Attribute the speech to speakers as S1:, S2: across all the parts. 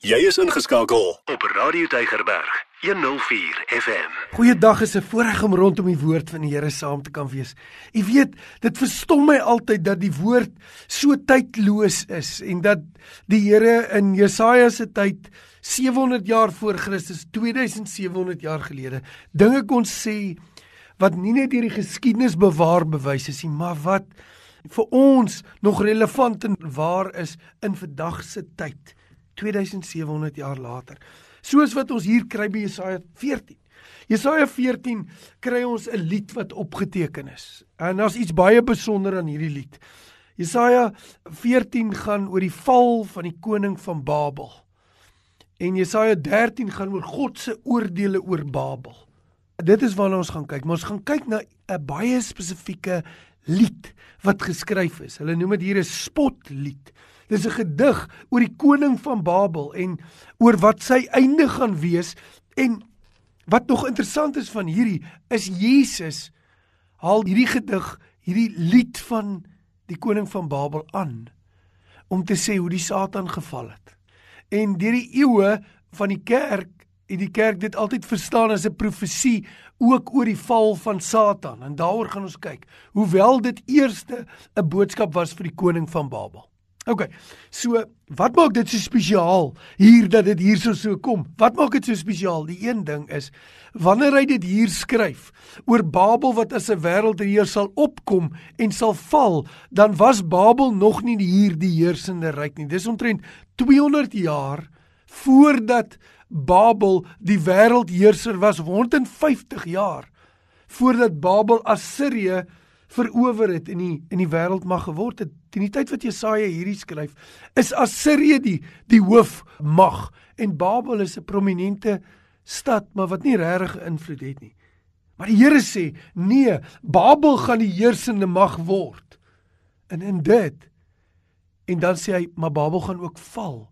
S1: Jy is ingeskakel op Radio Deigerberg 104 FM.
S2: Goeiedag is 'n voorreg om rondom die woord van die Here saam te kan wees. U weet, dit verstom my altyd dat die woord so tydloos is en dat die Here in Jesaja se tyd 700 jaar voor Christus, 2700 jaar gelede, dinge kon sê wat nie net deur die geskiedenis bewaar bewys is nie, maar wat vir ons nog relevant en waar is in vandag se tyd. 2700 jaar later. Soos wat ons hier kry by Jesaja 14. Jesaja 14 kry ons 'n lied wat opgeteken is. En daar's iets baie besonder aan hierdie lied. Jesaja 14 gaan oor die val van die koning van Babel. En Jesaja 13 gaan oor God se oordeele oor Babel. Dit is waarna ons gaan kyk, maar ons gaan kyk na 'n baie spesifieke lied wat geskryf is. Hulle noem dit hier 'n spotlied. Dis 'n gedig oor die koning van Babel en oor wat sy einde gaan wees en wat nog interessant is van hierdie is Jesus haal hierdie gedig, hierdie lied van die koning van Babel aan om te sê hoe die Satan geval het. En deur die eeue van die kerk het die kerk dit altyd verstaan as 'n profesie ook oor die val van Satan en daaroor gaan ons kyk. Hoewel dit eerste 'n boodskap was vir die koning van Babel. OK. So, wat maak dit so spesiaal hier dat dit hierso so kom? Wat maak dit so spesiaal? Die een ding is wanneer hy dit hier skryf oor Babel wat as 'n wêreldheer sal opkom en sal val, dan was Babel nog nie hier die heersende ryk nie. Dis omtrent 200 jaar voordat Babel die wêreldheerser was, 150 jaar voordat Babel Assirië verower het en die in die wêreld mag geword het. Teen die tyd wat Jesaja hierdie skryf, is Assirië die die hoofmag en Babel is 'n prominente stad, maar wat nie regtig invloed het nie. Maar die Here sê, nee, Babel gaan die heersende mag word. En in dit en dan sê hy, maar Babel gaan ook val.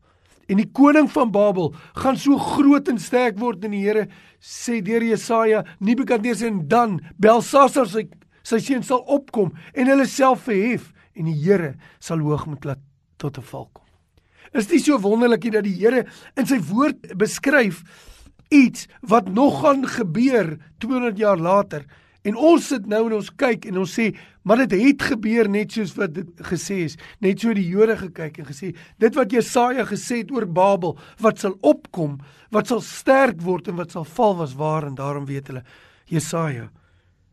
S2: En die koning van Babel gaan so groot en sterk word in die Here sê deur Jesaja, Nebukadneser en dan Belsasar sy sy seun sal opkom en hulle self verhef en die Here sal hoogmoed laat tot 'n val kom. Is dit so wonderlik dat die Here in sy woord beskryf iets wat nog gaan gebeur 200 jaar later en ons sit nou en ons kyk en ons sê maar dit het gebeur net soos wat dit gesê is net so die Jode gekyk en gesê dit wat Jesaja gesê het oor Babel wat sal opkom wat sal sterk word en wat sal val was waar en daarom weet hulle Jesaja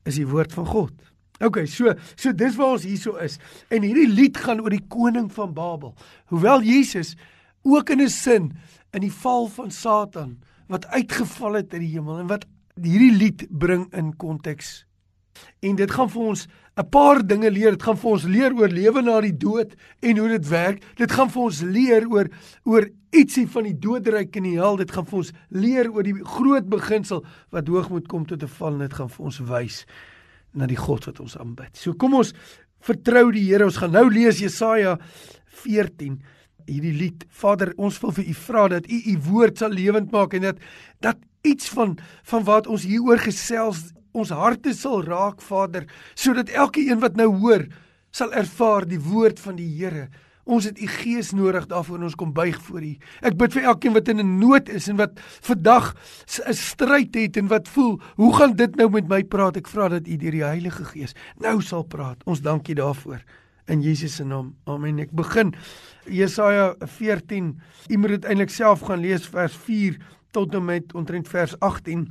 S2: is die woord van God. OK, so so dis waar ons hierso is. En hierdie lied gaan oor die koning van Babel. Hoewel Jesus ook in 'n sin in die val van Satan wat uitgeval het uit die hemel en wat hierdie lied bring in konteks. En dit gaan vir ons 'n paar dinge leer. Dit gaan vir ons leer oor lewe na die dood en hoe dit werk. Dit gaan vir ons leer oor oor ietsie van die doodryk en die hel. Dit gaan vir ons leer oor die groot beginsel wat hoogmoed kom tot 'n val. Dit gaan vir ons wys na die God wat ons aanbid. So kom ons vertrou die Here. Ons gaan nou lees Jesaja 14 hierdie lied. Vader, ons wil vir U vra dat U U woord sal lewend maak en dat dat iets van van wat ons hieroor gesels ons harte sal raak, Vader, sodat elkeen wat nou hoor sal ervaar die woord van die Here. Ons het u gees nodig daarvoor ons kom buig voor u. Ek bid vir elkeen wat in 'n nood is en wat vandag 'n stryd het en wat voel, hoe gaan dit nou met my praat? Ek vra dat u deur die Heilige Gees nou sal praat. Ons dankie daarvoor in Jesus se naam. Amen. Ek begin Jesaja 14. U moet dit eintlik self gaan lees vers 4 tot en met omtrent vers 18.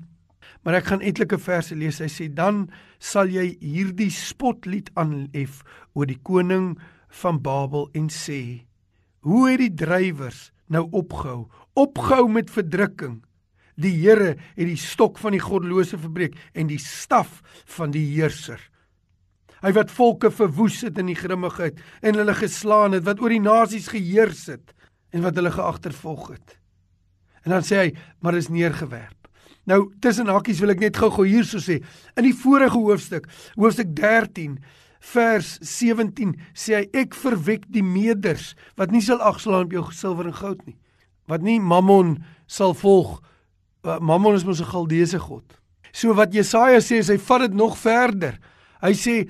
S2: Maar ek gaan etlike verse lees. Hy sê dan sal jy hierdie spotlied aanhef oor die koning van Babel en sê: Hoe het die drywers nou opgehou? Opgehou met verdrukking. Die Here het die stok van die goddelose verbreek en die staf van die heerser. Hy wat volke verwoes het in die grimmigheid en hulle geslaan het, wat oor die nasies geheers het en wat hulle geagtervolg het. En dan sê hy, maar is neergewerp. Nou tussen hakkies wil ek net gou-gou hierso sê, in die vorige hoofstuk, hoofstuk 13 vers 17 sê hy ek verwek die meders wat nie sal agslaan op jou silwer en goud nie wat nie mammon sal volg mammon is mos 'n galdeese god so wat Jesaja sê is hy vat dit nog verder hy sê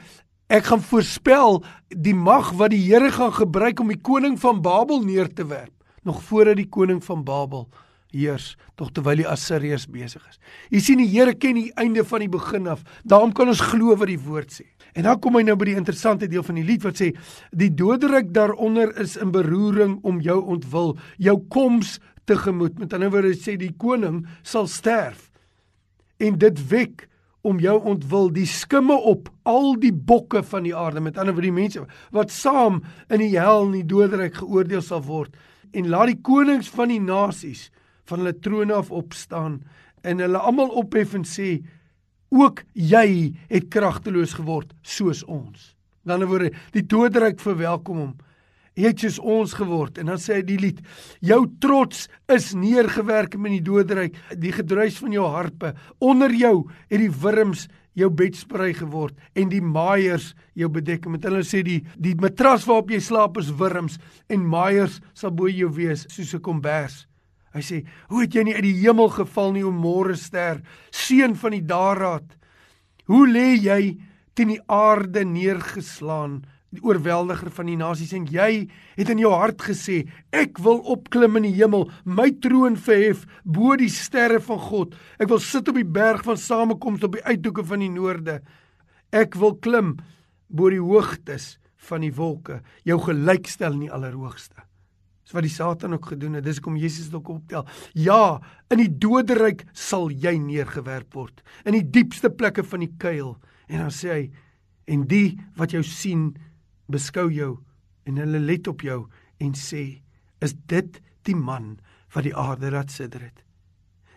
S2: ek gaan voorspel die mag wat die Here gaan gebruik om die koning van Babel neer te werp nog voordat die koning van Babel heers tog terwyl die Assiriërs besig is. Jy sien die Here ken die einde van die begin af. Daarom kan ons glo wat die woord sê. En dan kom hy nou by die interessante deel van die lied wat sê die doderyk daaronder is in beroering om jou ontwil, jou koms tegemoet. Met ander woorde sê die koning sal sterf. En dit wek om jou ontwil die skimme op al die bokke van die aarde met ander woorde die mense wat saam in die hel in die doderyk geoordeel sal word en laat die konings van die nasies van hulle trone af opstaan en hulle almal ophef en sê ook jy het kragteloos geword soos ons. In ander woorde, die doodryk verwelkom hom. Jy het soos ons geword en dan sê hy die lied: Jou trots is neergewerk in die doodryk, die gedruis van jou harpe. Onder jou het die wurms jou bedsprei geword en die maaiers jou bedek. Met hulle sê die die matras waarop jy slaap is wurms en maaiers sal bo jou wees soos 'n kombers. Hy sê: "Hoe het jy nie uit die hemel geval nie, o môre ster, seun van die daarraad? Hoe lê jy teen die aarde neergeslaan, die oorweldiger van die nasies en jy het in jou hart gesê: Ek wil opklim in die hemel, my troon verhef bo die sterre van God. Ek wil sit op die berg van samekoms op die uithoeke van die noorde. Ek wil klim bo die hoogtes van die wolke, jou gelykstel in die allerhoogste." Dis wat die Satan ook gedoen het. Dis kom Jesus dit ook optel. Ja, in die doderyk sal jy neergewerp word, in die diepste plekke van die kuil. En dan sê hy en die wat jou sien beskou jou en hulle let op jou en sê is dit die man wat die aarde laat sidder het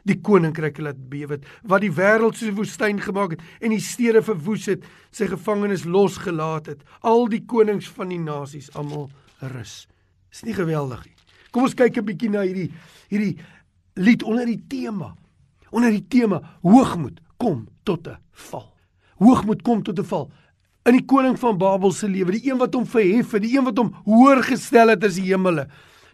S2: die koninkryke laat bewe wat die wêreld soos 'n woestyn gemaak het en die stede verwoes het sy gevangenes losgelaat het al die konings van die nasies almal rus Is nie geweldig nie. Kom ons kyk 'n bietjie na hierdie hierdie lied onder die tema. Onder die tema hoogmoed kom tot 'n val. Hoogmoed kom tot 'n val. In die koning van Babel se lewe, die een wat hom verhef het, die een wat hom hoër gestel het as die hemele.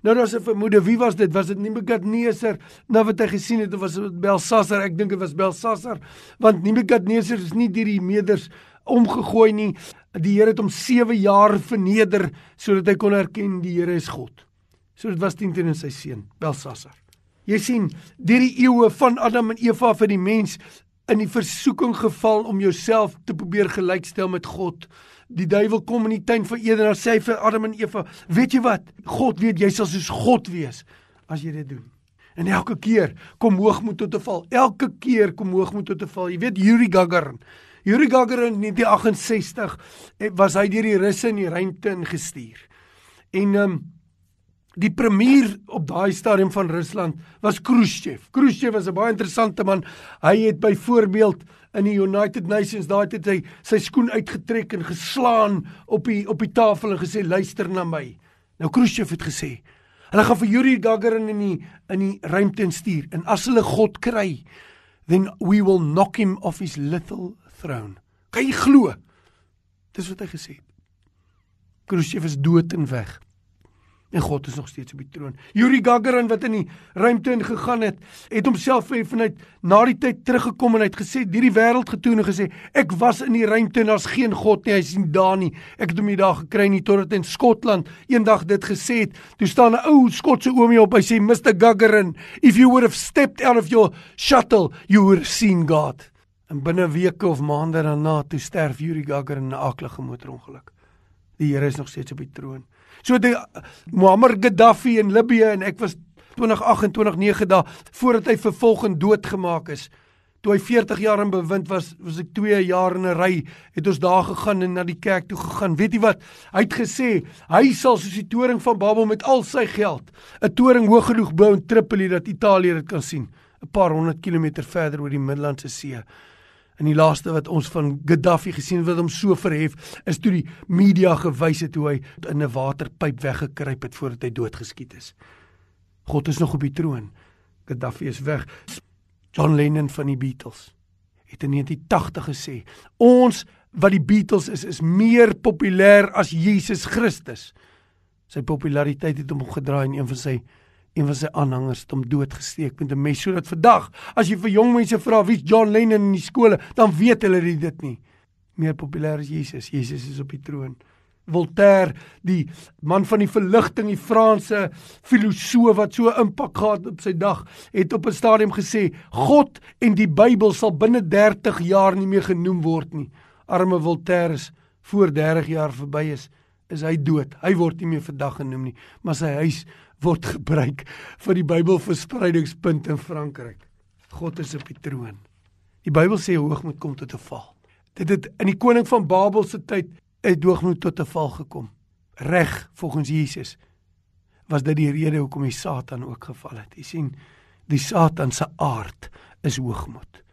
S2: Nou daar's 'n vermoede, wie was dit? Was dit Nebukadneser? Nou wat hy gesien het, of was dit Belsasar? Ek dink dit was Belsasar, want Nebukadneser is nie deur die meders omgegooi nie. Die Here het hom 7 jaar verneder sodat hy kon erken die Here is God. So dit was teen teen sy seun Belsasar. Jy sien, deur die eeue van Adam en Eva vir die mens in die versoeking geval om jouself te probeer gelykstel met God. Die duiwel kom in die tuin van Eden en sê vir Adam en Eva, weet jy wat? God weet jy sal soos God wees as jy dit doen. En elke keer kom hoogmoed tot 'n val. Elke keer kom hoogmoed tot 'n val. Jy weet Yuri Gagarin Yuri Gagarin in 1968 eh, was hy deur die Russe in die ruimte ingestuur. En ehm um, die premier op daai stadium van Rusland was Khrushchev. Khrushchev was 'n baie interessante man. Hy het byvoorbeeld in die United Nations daai tyd hy sy skoen uitgetrek en geslaan op die op die tafel en gesê luister na my. Nou Khrushchev het gesê hulle gaan vir Yuri Gagarin in die in die ruimte instuur en as hulle God kry then we will knock him off his little throne. Kan jy glo? Dis wat hy gesê het. Khrushchev is dood en weg. En God is nog steeds op die troon. Yuri Gagarin wat in die ruimte ingegaan het, het homself vanuit na die tyd teruggekom en hy het gesê, "Hierdie wêreld getoon en gesê, ek was in die ruimte en daar's geen God nie, hy's nie daar nie. Ek het hom nie daar gekry nie totdat in Skotland eendag dit gesê het. Toe staan 'n ou Skotse oomie op, hy sê, "Mr Gagarin, if you would have stepped out of your shuttle, you would have seen God." En binne weke of maande daarna toe sterf Yuri Gagarin in 'n aaklige motorongeluk. Die Here is nog steeds op die troon. So die Muammar Gaddafi in Libië en ek was 2028 9 dae voordat hy vervolg en doodgemaak is. Toe hy 40 jaar in bewind was, was ek 2 jaar in 'n ry, het ons daar gegaan en na die kerk toe gegaan. Weet jy wat? Hy het gesê hy sal soos die toring van Babel met al sy geld 'n toring hoog genoeg bou in Tripoli dat Italië dit kan sien, 'n paar honderd kilometer verder oor die Middellandse See. En die laaste wat ons van Gaddafi gesien het wat hom so verhef, is toe die media gewys het hoe hy in 'n waterpyp weggekruip het voordat hy doodgeskiet is. God is nog op die troon. Gaddafi is weg. John Lennon van die Beatles het in 1980 gesê: "Ons wat die Beatles is, is meer populêr as Jesus Christus." Sy populariteit het hom gedraai in een van sy een van sy aanhangers het hom doodgesteek met 'n mes sodat vandag as jy vir jong mense vra wie's John Lennon in die skole, dan weet hulle dit nie. Meer populêr as Jesus. Jesus is op die troon. Voltaire, die man van die verligting, die Franse filosoof wat so impak gehad op sy dag, het op 'n stadium gesê: "God en die Bybel sal binne 30 jaar nie meer genoem word nie." Arme Voltaire is voor 30 jaar verby is, is hy dood. Hy word nie meer vandag genoem nie, maar sy huis word gebruik vir die Bybelverspreidingspunt in Frankryk. God is op die troon. Die Bybel sê hoogmoed kom tot 'n val. Dit het in die koning van Babel se tyd het hoogmoed tot 'n val gekom. Reg volgens Jesus was dit die rede hoekom die Satan ook geval het. Jy sien, die Satan se aard is hoogmoed.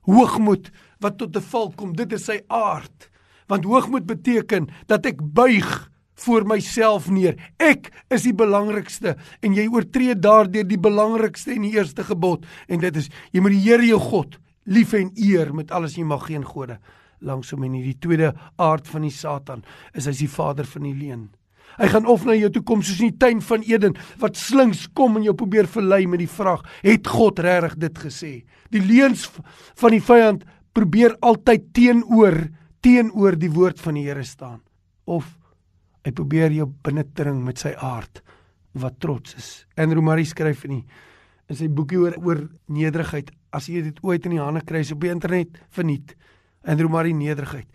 S2: Hoogmoed wat tot 'n val kom, dit is sy aard. Want hoogmoed beteken dat ek buig voor myself neer. Ek is die belangrikste en jy oortree daardeur die belangrikste en die eerste gebod en dit is jy moet die Here jou God lief en eer met alles jy mag geen gode langsom en hierdie tweede aard van die Satan is hy's die vader van die leuen. Hy gaan of na jou toe kom soos in die tuin van Eden wat slinks kom en jou probeer verlei met die vraag: "Het God regtig dit gesê?" Die leuns van die vyand probeer altyd teenoor teenoor die woord van die Here staan. Of hy probeer jou binnendring met sy aard wat trots is. Andrew Murray skryf in die in sy boekie oor oor nederigheid. As jy dit ooit in die hande kry op die internet, verniet maar die nederigheid.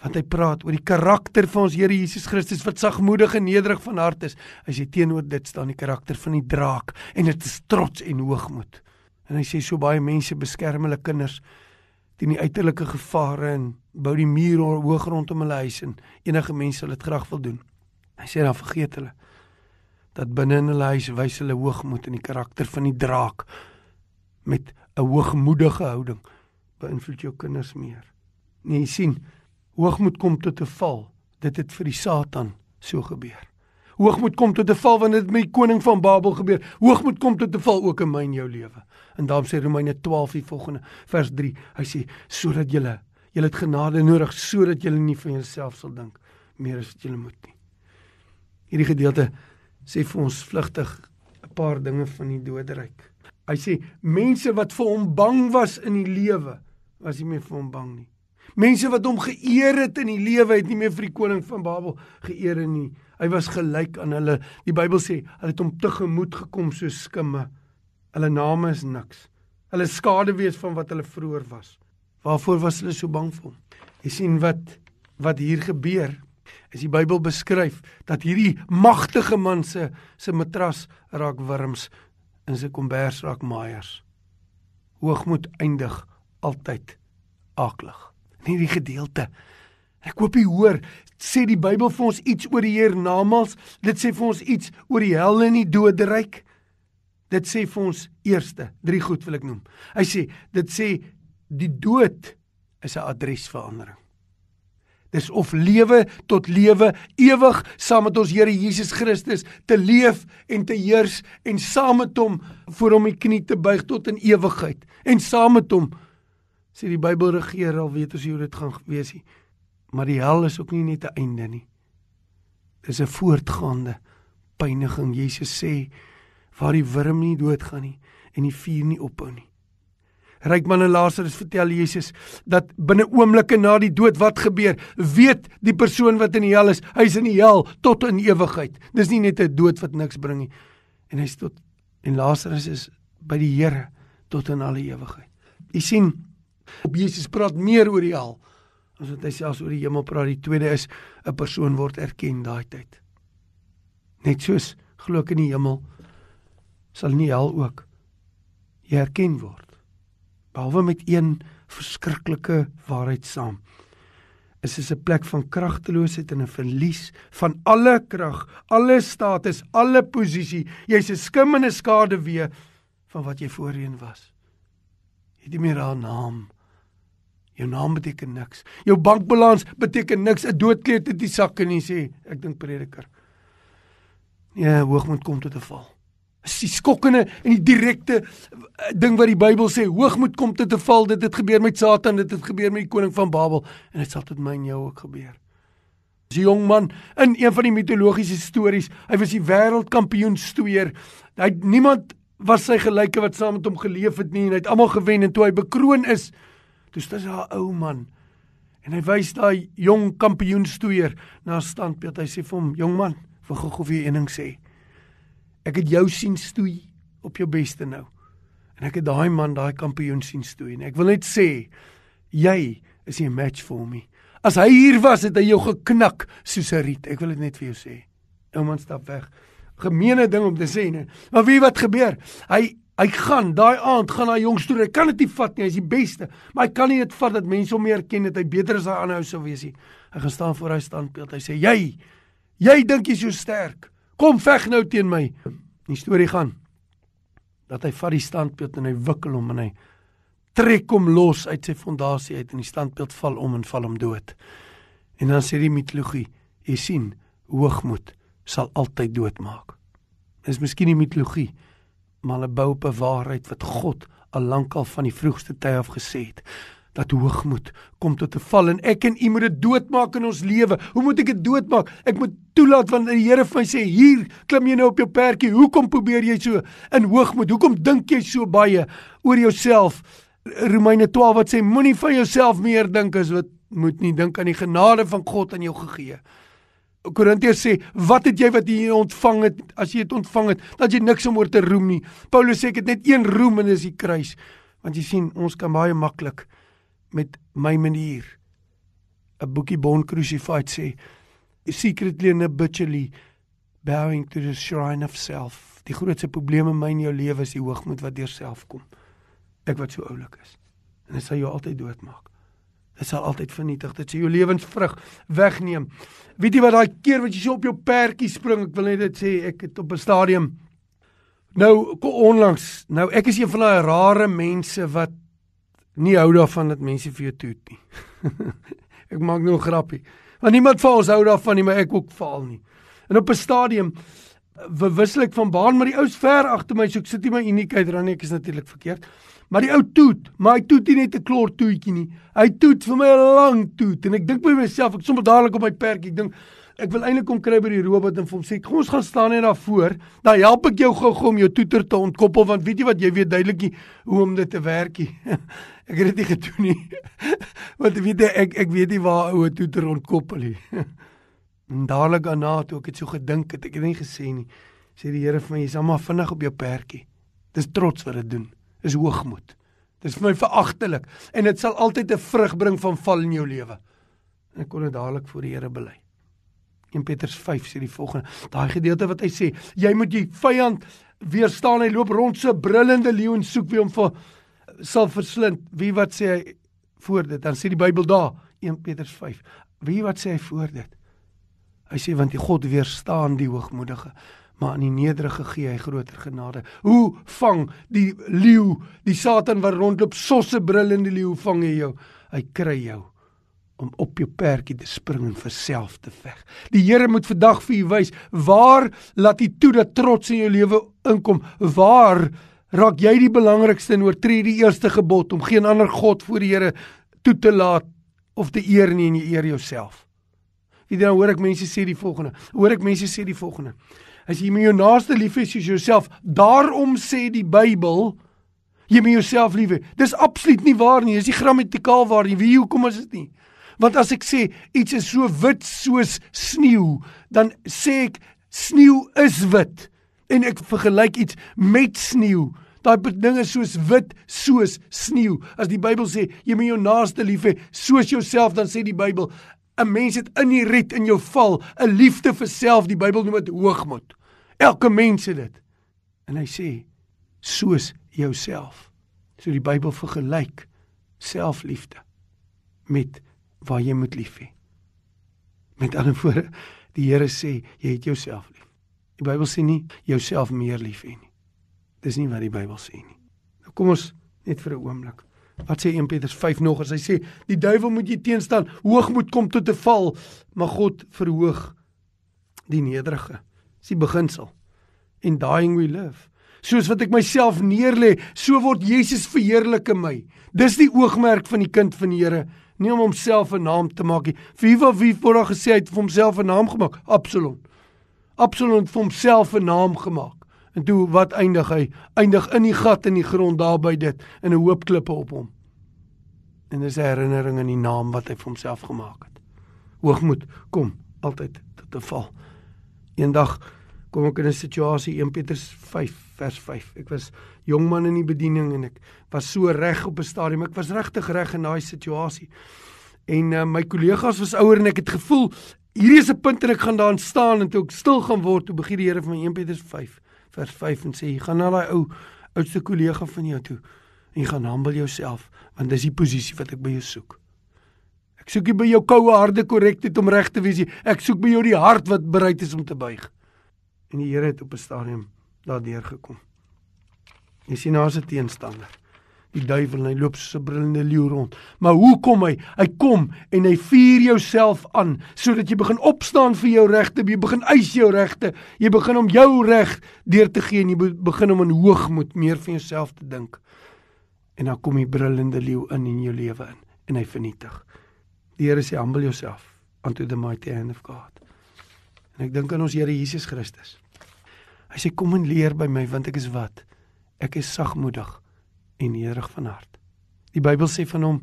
S2: Want hy praat oor die karakter van ons Here Jesus Christus wat sagmoedig en nederig van hart is. As jy teenoor dit staan die karakter van die draak en dit is trots en hoogmoed. En hy sê so baie mense beskerm hulle kinders teen die uiterlike gevare en bou die muur hoog rondom hulle huis en enige mens sal dit graag wil doen. Hy sê dan vergeet hulle dat binne in hulle huis wys hulle hoogmoed en die karakter van die draak met 'n hoogmoedige houding beïnvloed jou kinders meer. Nee, sien, hoogmoed kom tot 'n val. Dit het vir die Satan so gebeur. Hoogmoed kom tot 'n val wanneer dit met die koning van Babel gebeur. Hoogmoed kom tot 'n val ook in my en jou lewe. En daarom sê Romeine 12 die volgende vers 3. Hy sê sodat julle julle het genade nodig sodat julle nie van jouself sal dink meer as wat julle moet nie. Hierdie gedeelte sê vir ons vlugtig 'n paar dinge van die doderyk. Hy sê mense wat vir hom bang was in die lewe, was nie meer vir hom bang nie. Mense wat hom geëer het in die lewe het nie meer vir die koning van Babel geëer nie. Hy was gelyk aan hulle. Die Bybel sê hulle het hom tegemoet gekom soos skimme. Hulle name is niks. Hulle skade wees van wat hulle vroeër was. Waarvoor was hulle so bang vir hom? Jy sien wat wat hier gebeur. Is die Bybel beskryf dat hierdie magtige man se se matras raak wurms en sy kombers raak maaiers. Hoogmoed eindig altyd aklig in hierdie gedeelte. Ek hoop jy hoor, sê die Bybel vir ons iets oor die hiernamaals. Dit sê vir ons iets oor die hel en die doderyk. Dit sê vir ons eerste, drie goed wil ek noem. Hy sê, dit sê die dood is 'n adresverandering. Dis of lewe tot lewe ewig saam met ons Here Jesus Christus te leef en te heers en saam met hom voor hom die knie te buig tot in ewigheid en saam met hom sê die Bybel regeer al weet ons hoe dit gaan wees nie. Maar die hel is ook nie net 'n einde nie. Dis 'n voortgaande pyniging. Jesus sê waar die wurm nie doodgaan nie en die vuur nie ophou nie. Rykman en Lazarus vertel Jesus dat binne oomblikke na die dood wat gebeur, weet die persoon wat in die hel is, hy's in die hel tot in ewigheid. Dis nie net 'n dood wat niks bring nie. En hy's tot en Lazarus is by die Here tot in alle ewigheid. U sien, Op Jesus praat meer oor die hel as wat hy selfs oor die hemel praat. Die tweede is 'n persoon word erken daai tyd. Net soos glo ek in die hemel sal nie hel ook erken word. Behalwe met een verskriklike waarheid saam. Is dit 'n plek van kragteloosheid en 'n verlies van alle krag, alle status, alle posisie. Jy's 'n skim en 'n skade weer van wat jy voorheen was. Jy het nie meer 'n naam Jou naam beteken niks. Jou bankbalans beteken niks. 'n Doodkleed het die sakke nie sê. Ek dink prediker. Nee, hoogmoed kom tot 'n val. Is die skokkende en die direkte eh, ding wat die Bybel sê, hoogmoed kom tot 'n val. Dit het gebeur met Satan, dit het gebeur met die koning van Babel en dit sal tot my en jou ook gebeur. Die jong man in een van die mitologiese stories, hy was die wêreldkampioen stoeier. Hy niemand was sy gelyke wat saam met hom geleef het nie en hy het almal gewen en toe hy bekroon is, Toe staan daar 'n ou man En hy wys daai jong kampioenstoeier na 'n standbeeld. Hy sê vir hom: "Jong man, vir gou vir een ding sê. Ek het jou sien stoei op jou beste nou. En ek het daai man, daai kampioen sien stoei en ek wil net sê jy is 'n match vir my. As hy hier was, het hy jou geknak soos 'n riet. Ek wil dit net vir jou sê. Ou man stap weg. Gemeene ding om te sê, nee. Maar wie wat gebeur? Hy Hy gaan daai aand gaan daai jongs toe. Hy kan dit nie vat nie. Hy's die beste. Maar hy kan nie dit vat dat mense hom meer ken dat hy beter as hy aanhou sou wees nie. Hy gaan staan voor hy standbeeld. Hy sê: "Jy, jy dink jy's so sterk. Kom veg nou teen my." Die storie gaan dat hy vat die standbeeld en hy wikkel hom en hy trek hom los uit sy fondasie uit en die standbeeld val om en val hom dood. En dan sê die mitologie: "Jy sien, hoogmoed sal altyd doodmaak." Dis miskien die mitologie maar hulle bou op 'n waarheid wat God al lankal van die vroegste tye af gesê het dat hoogmoed kom tot 'n val en ek en u moet dit doodmaak in ons lewe. Hoe moet ek dit doodmaak? Ek moet toelaat want die Here vir my sê, "Hier, klim jy nou op jou perdjie. Hoekom probeer jy so in hoogmoed? Hoekom dink jy so baie oor jouself?" Romeine 12 wat sê, "Moenie van jouself meer dink as wat moet nie dink aan die genade van God aan jou gegee." Korintiërs sê, "Wat het jy wat jy ontvang het? As jy dit ontvang het, dat jy niks om oor te roem nie." Paulus sê, "Ek het net een roem en dis die kruis." Want jy sien, ons kan baie maklik met my manier 'n boekie Bon Crucified sê, "Secretly and habitually bowing to the shrine of self." Die grootste probleem in my en jou lewe is die hoogmoed wat deur self kom. Ek wat so oulik is. En dit sal jou altyd doodmaak. Dit sal altyd vernietig. Dit sal jou lewensvrug wegneem. Weet jy wat daai keer wat jy so op jou perdjie spring, ek wil net dit sê, ek het op 'n stadium nou onlangs, nou ek is een van daai rare mense wat nie hou daarvan dat mense vir jou toet nie. ek maak nou 'n grappie. Want niemand van ons hou daarvan nie, maar ek ook faal nie. En op 'n stadium verwisselik van baan maar die ou is ver agter my, so ek sit nie my uniekheid nie, ek is natuurlik verkeerd. Maar die ou toet, maar hy toet nie net 'n klor toetjie nie. Hy toet vir my 'n lang toet en ek dink by myself, ek sommer dadelik op my perk, ek dink ek wil eintlik kom kry by die robot en vir hom sê, "Kom ons gaan staan net daar voor, dan help ek jou gou-gou om jou toeter te ontkoppel want weet jy wat, jy weet duidelik nie hoe om dit te werk nie." ek het dit nie gedoen nie. want weet jy, ek ek weet nie waar ou toeter ontkoppel nie. en dadelik daarna toe ek het so gedink het, ek het nie gesê nie, sê die Here vir my, "Jy's almal vinnig op jou perkie." Dis trots wat dit doen is hoogmoed. Dit is vir my veragtelik en dit sal altyd 'n vrug bring van val in jou lewe. En ek kon dit dadelik voor die Here bely. 1 Petrus 5 sê die volgende: Daai gedeelte wat hy sê, jy moet jy vyand weerstaan. Hy loop rond so brullende leeu en soek wie hom vir sal verslind. Wie wat sê hy voor dit? Dan sê die Bybel daar 1 Petrus 5. Wie wat sê hy voor dit? Hy sê want die God weerstaan die hoogmoedige maar aan die nederige gee hy groter genade. Hoe vang die leeu, die Satan wat rondloop sosse brullende leeu vang hy jou? Hy kry jou om op jou perdjie te spring en vir self te veg. Die Here moet vandag vir u wys waar laat hy toe dat trots in jou lewe inkom? Waar raak jy die belangrikste en oortree die eerste gebod om geen ander god voor die Here toe te laat of te eer nie en jy eer jouself? Wie dan hoor ek mense sê die volgende. Hoor ek mense sê die volgende. As jy jou naaste lief hê soos jouself, daarom sê die Bybel jy moet jouself lief hê. Dis absoluut nie waar nie. Dis nie grammatikaal waar nie. Wie hoekom is dit nie? Want as ek sê iets is so wit soos sneeu, dan sê ek sneeu is wit en ek vergelyk iets met sneeu. Daai ding is soos wit soos sneeu. As die Bybel sê jy moet jou naaste lief hê soos jouself, dan sê die Bybel 'n mens het in die red in jou val, 'n liefde vir self, die Bybel noem dit hoogmoed. Elke mens het dit. En hy sê soos jouself. So die Bybel vergelyk selfliefde met waar jy moet lief hê. Met ander woorde, die Here sê jy het jouself lief. Die Bybel sê nie jouself meer lief hê nie. Dis nie wat die Bybel sê nie. Nou kom ons net vir 'n oomblik. Wat sê 1 Petrus 5 nog as hy sê die duiwel moet jy teenstaan, hoogmoed kom tot 'n val, maar God verhoog die nederige. Dis die beginsel. In dying we live. Soos wat ek myself neerlê, so word Jesus verheerlik in my. Dis die oogmerk van die kind van die Here, nie om homself 'n naam te maak nie. Wie wat wie voorag gesê het vir homself 'n naam gemaak? Absalom. Absalom het vir homself 'n naam gemaak. En toe wat eindig hy? Eindig in die gat in die grond daar by dit in 'n hoop klippe op hom. En dis 'n herinnering aan die naam wat hy vir homself gemaak het. Hoogmoed kom altyd tot 'n val. Eendag kom ek in 'n situasie 1 Petrus 5 vers 5. Ek was jong man in die bediening en ek was so reg op 'n stadium. Ek was regtig reg in daai situasie. En uh, my kollegas was ouer en ek het gevoel hierdie is 'n punt en ek gaan daar staan en toe ek stil gaan word, toe begin die Here vir my 1 Petrus 5 vers 5 en sê jy gaan na daai ou oudste kollega van jou toe en jy gaan humble jouself want dis die posisie wat ek by jou soek. Ek soek nie by jou koue harde korrektheid om reg te wees nie. Ek soek by jou die hart wat bereid is om te buig. En die Here het op 'n stadium daardeur gekom. Jy sien daar's 'n teenstander. Die duiwel, hy loop soos 'n brullende leeu rond. Maar hoe kom hy? Hy kom en hy vuur jouself aan sodat jy begin opstaan vir jou regte, jy begin eis jou regte, jy begin om jou reg deur te gee en jy begin om in hoogmoed meer van jouself te dink. En dan kom die brullende leeu in in jou lewe in en hy vernietig. Die Here sê humble yourself unto the mighty hand of God. En ek dink aan ons Here Jesus Christus. Hy sê kom en leer by my want ek is wat? Ek is sagmoedig en nederig van hart. Die Bybel sê van hom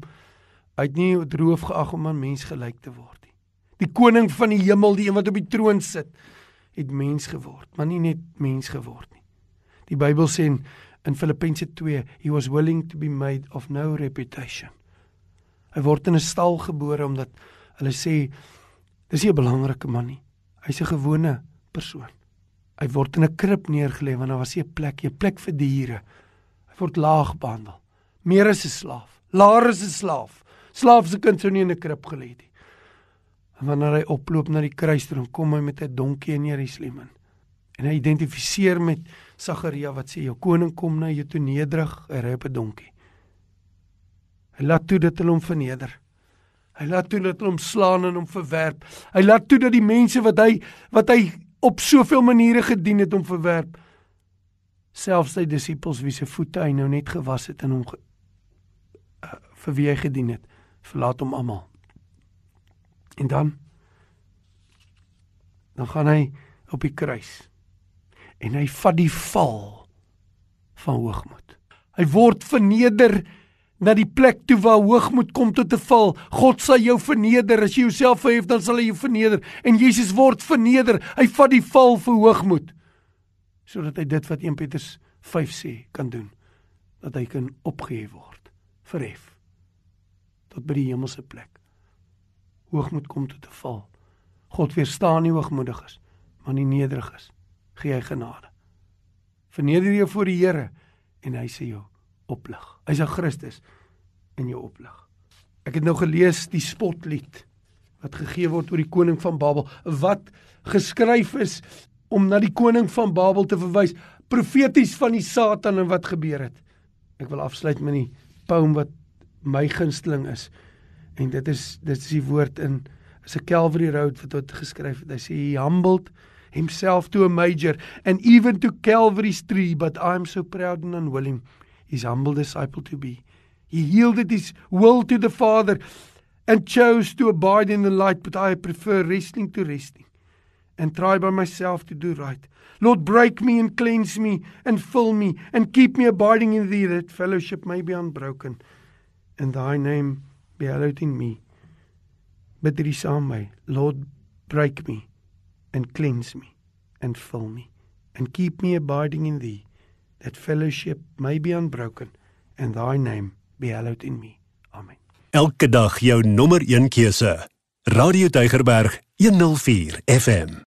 S2: hy het nie roof geag om aan mens gelyk te word nie. Die koning van die hemel, die een wat op die troon sit, het mens geword, maar nie net mens geword nie. Die Bybel sê in, in Filippense 2, he was willing to be made of no reputation. Hy word in 'n stal gebore omdat hulle sê dis nie 'n belangrike man nie. Hy's 'n gewone persoon. Hy word in 'n krib neergelê want daar was nie 'n plek, 'n plek vir diere word laag behandel. Meer as 'n slaaf. Laer as 'n slaaf. Slaaf se kind sou nie in 'n krib gelê het nie. En wanneer hy oploop na die kruis toe, kom hy met 'n donkie in Jerusalem in. En hy identifiseer met Sagaria wat sê jou koning kom na jou toe nederig, hy ry op 'n donkie. Hy laat toe dat hulle hom verneder. Hy laat toe dat hulle hom slaan en hom verwerp. Hy laat toe dat die mense wat hy wat hy op soveel maniere gedien het om verwerp selfs sy disippels wie se voete hy nou net gewas het en hom ge, uh, vir wie hy gedien het, verlaat hom almal. En dan dan gaan hy op die kruis en hy vat die val van hoogmoed. Hy word verneder na die plek toe waar hoogmoed kom tot te val. God sal jou verneder. As jy jouself verhef, dan sal hy jou verneder. En Jesus word verneder. Hy vat die val vir hoogmoed sodat hy dit wat 1 Petrus 5 sê kan doen. Dat hy kan opgehef word verhef tot by die hemelse plek. Hoogmoed kom tot 'n val. God weerstaan nie hoogmoediges maar nie nederiges. Gee hy genade. Verneder jou voor die Here en hy sê jou oplig hy's 'n Christus in jou oplig ek het nou gelees die spotlied wat gegee word oor die koning van Babel wat geskryf is om na die koning van Babel te verwys, profeties van die Satan en wat gebeur het. Ek wil afsluit met die poem wat my gunsteling is. En dit is dit is die woord in is 'n Calvary Road wat tot geskryf het. Hy sê he humbled himself to a major and even to Calvary's tree, but I'm so proud and unwilling his humble disciple to be. He yielded his will to the Father and chose to abide in the light, but I prefer wrestling to resting. and try by myself to do right. Lord, break me and cleanse me and fill me and keep me abiding in thee that fellowship may be unbroken and thy name be hallowed in me. Bid hierdie saam my. Lord, break me and cleanse me and fill me and keep me abiding in thee that fellowship may be unbroken and thy name be hallowed in me. Amen.
S1: Elke dag jou nommer 1 keuse. Radio Deugerberg 104 FM.